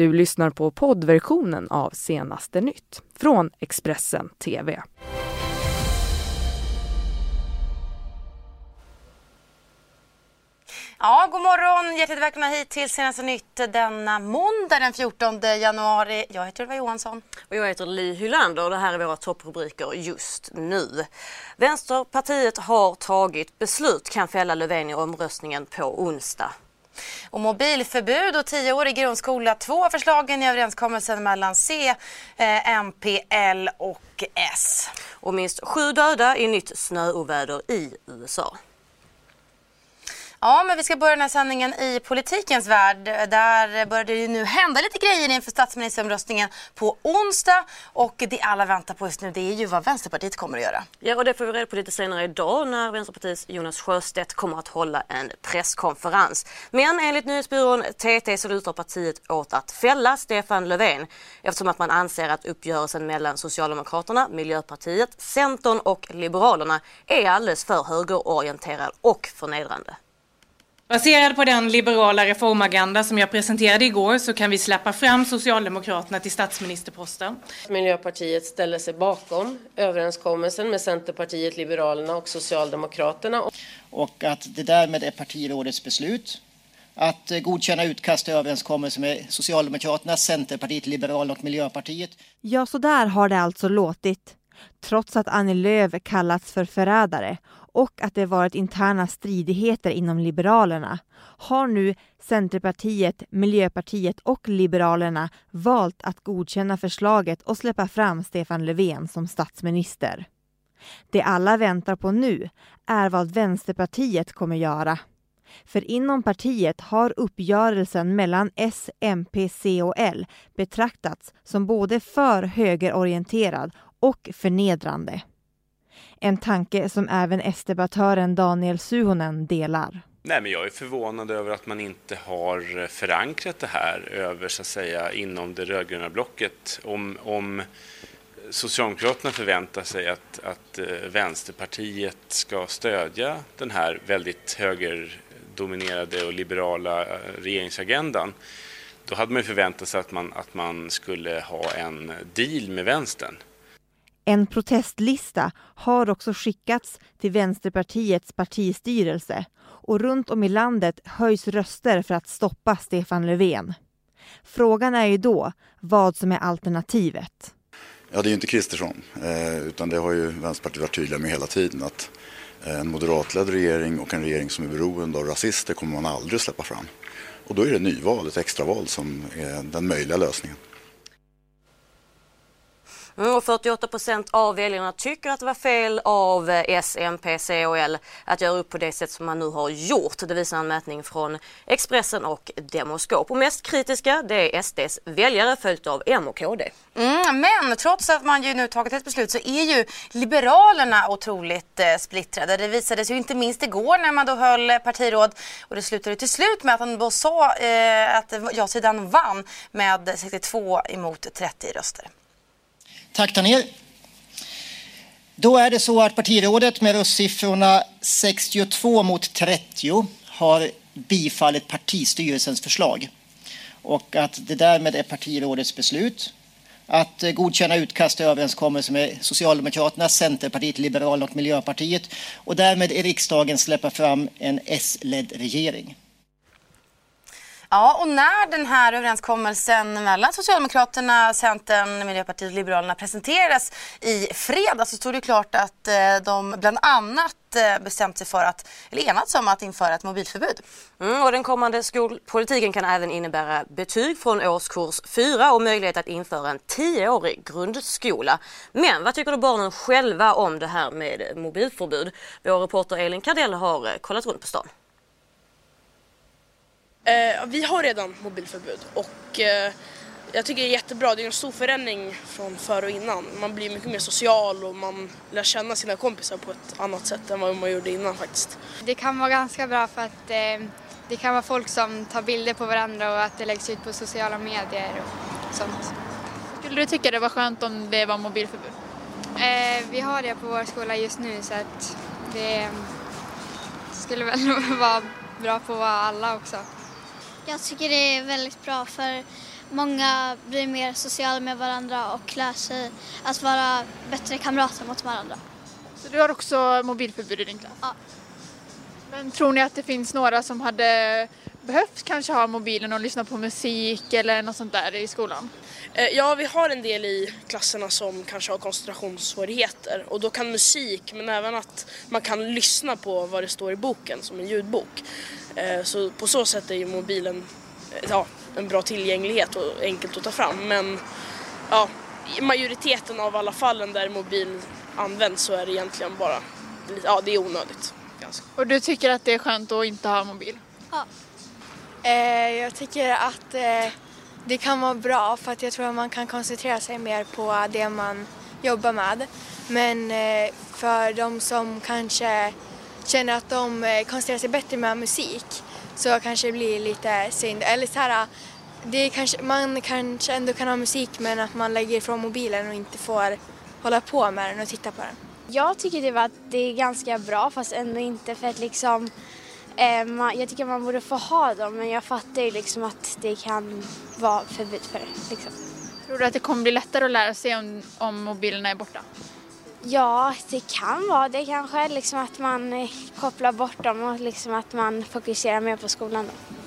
Du lyssnar på poddversionen av Senaste nytt från Expressen TV. Ja, god morgon! Hjärtligt välkomna hit till Senaste nytt denna måndag den 14 januari. Jag heter Ylva Johansson. Och jag heter Li Hylander och det här är våra topprubriker just nu. Vänsterpartiet har tagit beslut kan fälla Löfven i omröstningen på onsdag. Och mobilförbud och tioårig grundskola, två av förslagen i överenskommelsen mellan C, eh, MP, L och S. Och minst sju döda i nytt snöoväder i USA. Ja, men vi ska börja den här sändningen i politikens värld. Där börjar det ju nu hända lite grejer inför statsministeromröstningen på onsdag. Och det alla väntar på just nu det är ju vad Vänsterpartiet kommer att göra. Ja, och det får vi reda på lite senare idag när Vänsterpartiets Jonas Sjöstedt kommer att hålla en presskonferens. Men enligt nyhetsbyrån TT så lutar partiet åt att fälla Stefan Löfven eftersom att man anser att uppgörelsen mellan Socialdemokraterna, Miljöpartiet, Centern och Liberalerna är alldeles för högerorienterad och förnedrande. Baserad på den liberala reformagenda som jag presenterade igår så kan vi släppa fram Socialdemokraterna till statsministerposten. Miljöpartiet ställer sig bakom överenskommelsen med Centerpartiet, Liberalerna och Socialdemokraterna. Och att det därmed är partirådets beslut att godkänna utkast till överenskommelse med Socialdemokraterna, Centerpartiet, Liberalerna och Miljöpartiet. Ja, så där har det alltså låtit. Trots att Annie Lööf kallats för förrädare och att det varit interna stridigheter inom Liberalerna har nu Centerpartiet, Miljöpartiet och Liberalerna valt att godkänna förslaget och släppa fram Stefan Löfven som statsminister. Det alla väntar på nu är vad Vänsterpartiet kommer göra. För inom partiet har uppgörelsen mellan S, MP, C och L betraktats som både för högerorienterad och förnedrande. En tanke som även S-debattören Daniel Suhonen delar. Nej, men jag är förvånad över att man inte har eh, förankrat det här över, så att säga, inom det rödgröna blocket. Om, om Socialdemokraterna förväntar sig att, att eh, Vänsterpartiet ska stödja den här väldigt högerdominerade och liberala eh, regeringsagendan, då hade man förväntat sig att man, att man skulle ha en deal med vänstern. En protestlista har också skickats till Vänsterpartiets partistyrelse och runt om i landet höjs röster för att stoppa Stefan Löfven. Frågan är ju då vad som är alternativet. Ja, det är ju inte Kristersson, eh, utan det har ju Vänsterpartiet varit tydliga med hela tiden att eh, en moderatledd regering och en regering som är beroende av rasister kommer man aldrig släppa fram. Och då är det nyval, ett extraval, som är den möjliga lösningen. Mm, och 48 procent av väljarna tycker att det var fel av eh, S, MP, C och L att göra upp på det sätt som man nu har gjort. Det visar en mätning från Expressen och Demoskop. Och mest kritiska det är SDs väljare följt av M och KD. Mm, men trots att man ju nu tagit ett beslut så är ju Liberalerna otroligt eh, splittrade. Det visades ju inte minst igår när man då höll eh, partiråd och det slutade till slut med att man då sa eh, att ja-sidan vann med 62 emot 30 röster. Tack Taner. Då är det så att partirådet med röstsiffrorna 62 mot 30 har bifallit partistyrelsens förslag och att det därmed är partirådets beslut att godkänna utkast till överenskommelse med Socialdemokraterna, Centerpartiet, Liberalerna och Miljöpartiet och därmed i riksdagen släppa fram en S-ledd regering. Ja, och när den här överenskommelsen mellan Socialdemokraterna, Centern, Miljöpartiet och Liberalerna presenterades i fredags så stod det klart att eh, de bland annat eh, bestämt sig för att, eller enats om att införa ett mobilförbud. Mm, och den kommande skolpolitiken kan även innebära betyg från årskurs 4 och möjlighet att införa en tioårig grundskola. Men vad tycker då barnen själva om det här med mobilförbud? Vår reporter Elin Kardell har eh, kollat runt på stan. Eh, vi har redan mobilförbud och eh, jag tycker det är jättebra. Det är en stor förändring från före och innan. Man blir mycket mer social och man lär känna sina kompisar på ett annat sätt än vad man gjorde innan faktiskt. Det kan vara ganska bra för att eh, det kan vara folk som tar bilder på varandra och att det läggs ut på sociala medier och sånt. Skulle du tycka det var skönt om det var mobilförbud? Eh, vi har det på vår skola just nu så att det skulle väl vara bra på alla också. Jag tycker det är väldigt bra för många blir mer sociala med varandra och lär sig att vara bättre kamrater mot varandra. Så du har också mobilförbud i din klass? Ja. Men tror ni att det finns några som hade behövt kanske ha mobilen och lyssna på musik eller något sånt där i skolan? Eh, Ja, vi har en del i klasserna som kanske har koncentrationssvårigheter och då kan musik men även att man kan lyssna på vad det står i boken som en ljudbok. Eh, Så på så sätt är ju mobilen eh, ja, en bra tillgänglighet och enkelt att ta fram men ja, i majoriteten av alla fallen där mobil används så är det egentligen bara, ja det är onödigt. Ganska. Och du tycker att det är skönt att inte ha mobil? Ja. Eh, jag tycker att eh, det kan vara bra för att jag tror att man kan koncentrera sig mer på det man jobbar med. Men eh, för de som kanske känner att de eh, koncentrerar sig bättre med musik så kanske det blir lite synd. Eller så här, det är kanske, man kanske ändå kan ha musik men att man lägger ifrån mobilen och inte får hålla på med den och titta på den. Jag tycker typ att det är ganska bra fast ändå inte för att liksom jag tycker man borde få ha dem men jag fattar ju liksom att det kan vara förbud för det. Liksom. Tror du att det kommer bli lättare att lära sig om, om mobilerna är borta? Ja, det kan vara det kanske. Liksom att man eh, kopplar bort dem och liksom att man fokuserar mer på skolan. Då.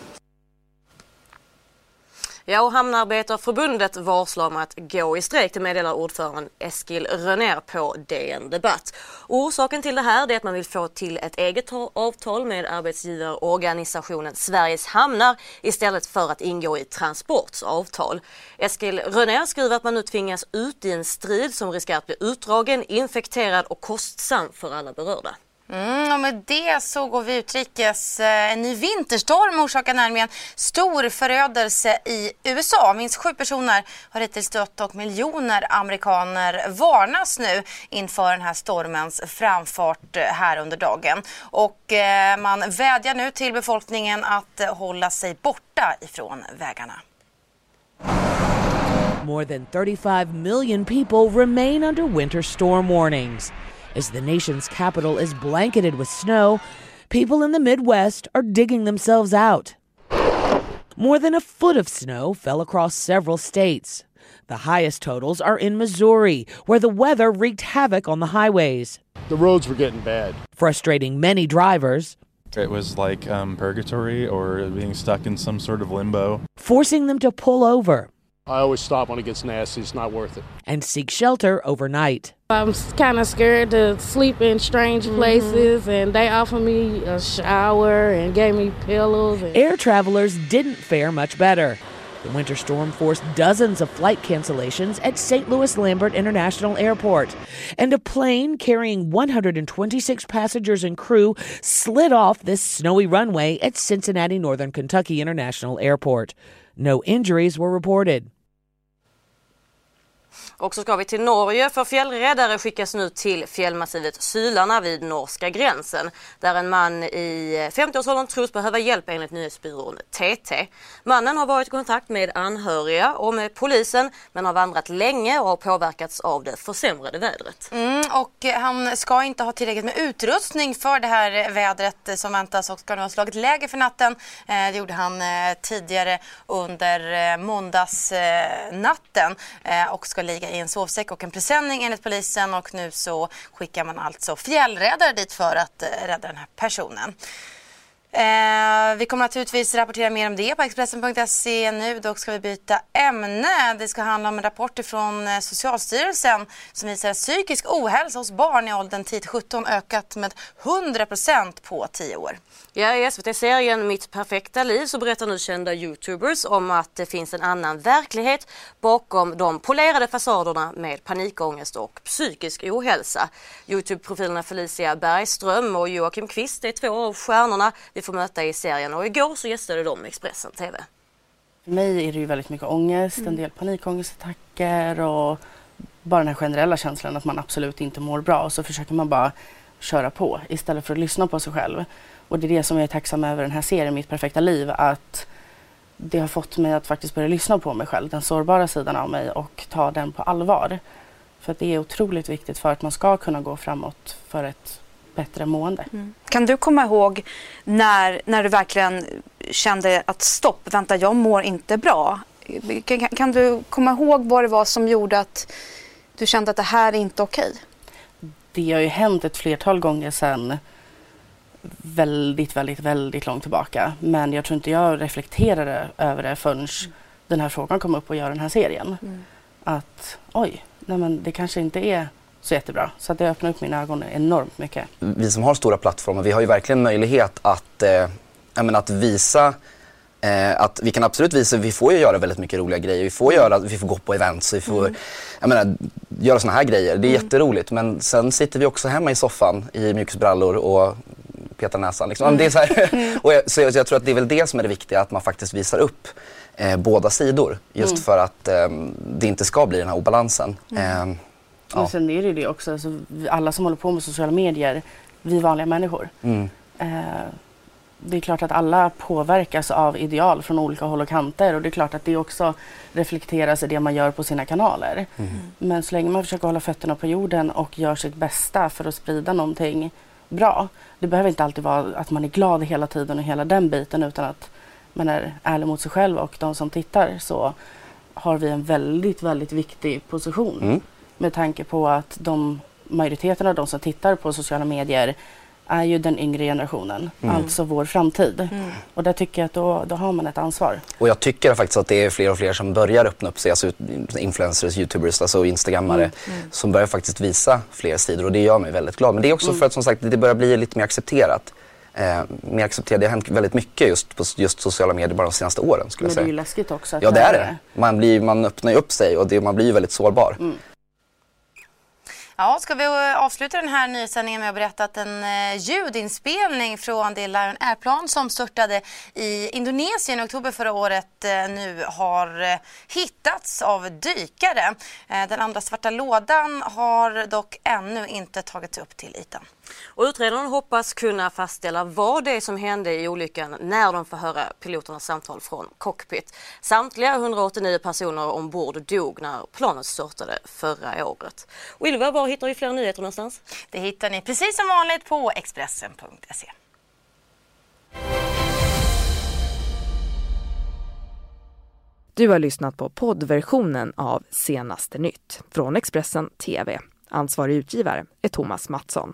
Ja, och Hamnarbetarförbundet varslar om att gå i strejk, det meddelar ordföranden Eskil Rönner på DN Debatt. Orsaken till det här är att man vill få till ett eget avtal med arbetsgivarorganisationen Sveriges Hamnar istället för att ingå i Transports avtal. Eskil Rönner skriver att man nu tvingas ut i en strid som riskerar att bli utdragen, infekterad och kostsam för alla berörda. Mm, och med det så går vi utrikes. Eh, en ny vinterstorm orsakar nämligen stor förödelse i USA. Minst sju personer har hittills dött och miljoner amerikaner varnas nu inför den här stormens framfart eh, här under dagen. Och eh, man vädjar nu till befolkningen att eh, hålla sig borta ifrån vägarna. More than 35 million people remain under winter storm warnings. As the nation's capital is blanketed with snow, people in the Midwest are digging themselves out. More than a foot of snow fell across several states. The highest totals are in Missouri, where the weather wreaked havoc on the highways, The roads were getting bad. frustrating many drivers, It was like um, purgatory or being stuck in some sort of limbo. forcing them to pull over I always stop when it gets nasty. It's not worth it. and seek shelter overnight. I'm kind of scared to sleep in strange mm-hmm. places, and they offered me a shower and gave me pillows. And Air travelers didn't fare much better. The winter storm forced dozens of flight cancellations at St. Louis Lambert International Airport. And a plane carrying 126 passengers and crew slid off this snowy runway at Cincinnati Northern Kentucky International Airport. No injuries were reported. Och så ska vi till Norge för fjällräddare skickas nu till fjällmassivet Sylarna vid norska gränsen där en man i 50-årsåldern tros behöva hjälp enligt nyhetsbyrån TT. Mannen har varit i kontakt med anhöriga och med polisen men har vandrat länge och har påverkats av det försämrade vädret. Mm, och han ska inte ha tillräckligt med utrustning för det här vädret som väntas och ska nu ha slagit läger för natten. Eh, det gjorde han eh, tidigare under eh, måndagsnatten och ska ligga i en sovsäck och en presenning enligt polisen och nu så skickar man alltså fjällräddare dit för att eh, rädda den här personen. Eh, vi kommer naturligtvis rapportera mer om det på Expressen.se nu. Dock ska vi byta ämne. Det ska handla om en rapport från eh, Socialstyrelsen som visar att psykisk ohälsa hos barn i åldern 10-17 ökat med 100% på 10 år. Ja, i SVT-serien Mitt perfekta liv så berättar nu kända youtubers om att det finns en annan verklighet bakom de polerade fasaderna med panikångest och psykisk ohälsa. Youtube-profilerna Felicia Bergström och Joakim Kvist är två av stjärnorna vi får möta i serien och igår så gästade de Expressen TV. För mig är det ju väldigt mycket ångest, en del panikångestattacker och bara den här generella känslan att man absolut inte mår bra. Så försöker man bara köra på istället för att lyssna på sig själv. Och det är det som jag är tacksam över den här serien Mitt perfekta liv. Att det har fått mig att faktiskt börja lyssna på mig själv, den sårbara sidan av mig och ta den på allvar. För att det är otroligt viktigt för att man ska kunna gå framåt för ett bättre mående. Kan du komma ihåg när, när du verkligen kände att stopp, vänta jag mår inte bra. Kan, kan du komma ihåg vad det var som gjorde att du kände att det här är inte okej? Det har ju hänt ett flertal gånger sedan väldigt, väldigt, väldigt långt tillbaka. Men jag tror inte jag reflekterade över det förrän mm. den här frågan kom upp och gör den här serien. Mm. Att oj, nej men det kanske inte är så jättebra. Så att det öppnar upp mina ögon enormt mycket. Vi som har stora plattformar, vi har ju verkligen möjlighet att, eh, menar, att visa Eh, att vi kan absolut visa, vi får ju göra väldigt mycket roliga grejer. Vi får, göra, vi får gå på events, vi får mm. jag menar, göra såna här grejer. Det är mm. jätteroligt. Men sen sitter vi också hemma i soffan i mjukisbrallor och petar näsan. Liksom. Mm. Det är så, mm. och jag, så jag, jag, tror att det är väl det som är det viktiga, att man faktiskt visar upp eh, båda sidor. Just mm. för att eh, det inte ska bli den här obalansen. Mm. Eh, ja. Men sen är det det också, alltså, alla som håller på med sociala medier, vi vanliga människor. Mm. Eh, det är klart att alla påverkas av ideal från olika håll och kanter och det är klart att det också reflekteras i det man gör på sina kanaler. Mm. Men så länge man försöker hålla fötterna på jorden och gör sitt bästa för att sprida någonting bra. Det behöver inte alltid vara att man är glad hela tiden och hela den biten utan att man är ärlig mot sig själv och de som tittar så har vi en väldigt, väldigt viktig position. Mm. Med tanke på att de majoriteten av de som tittar på sociala medier är ju den yngre generationen, mm. alltså vår framtid. Mm. Och där tycker jag att då, då har man ett ansvar. Och jag tycker faktiskt att det är fler och fler som börjar öppna upp sig, alltså influencers, youtubers, alltså instagrammare, mm. mm. som börjar faktiskt visa fler sidor och det gör mig väldigt glad. Men det är också mm. för att som sagt det börjar bli lite mer accepterat. Eh, mer accepterat. Det har hänt väldigt mycket just på just sociala medier bara de senaste åren. Skulle Men det är ju läskigt också. ja det är det. Man, blir, man öppnar ju upp sig och det, man blir ju väldigt sårbar. Ja, ska vi eh, avsluta den här nysändningen med att berätta att en eh, ljudinspelning från det Lion Air-plan som störtade i Indonesien i oktober förra året eh, nu har hittats av dykare. Den andra svarta lådan har dock ännu inte tagits upp till ytan. Och utredarna hoppas kunna fastställa vad det är som hände i olyckan när de får höra piloternas samtal från cockpit. Samtliga 189 personer ombord dog när planet störtade förra året. Och Ylva, var hittar vi fler nyheter någonstans? Det hittar ni precis som vanligt på Expressen.se. Du har lyssnat på poddversionen av Senaste nytt från Expressen TV. Ansvarig utgivare är Thomas Mattsson.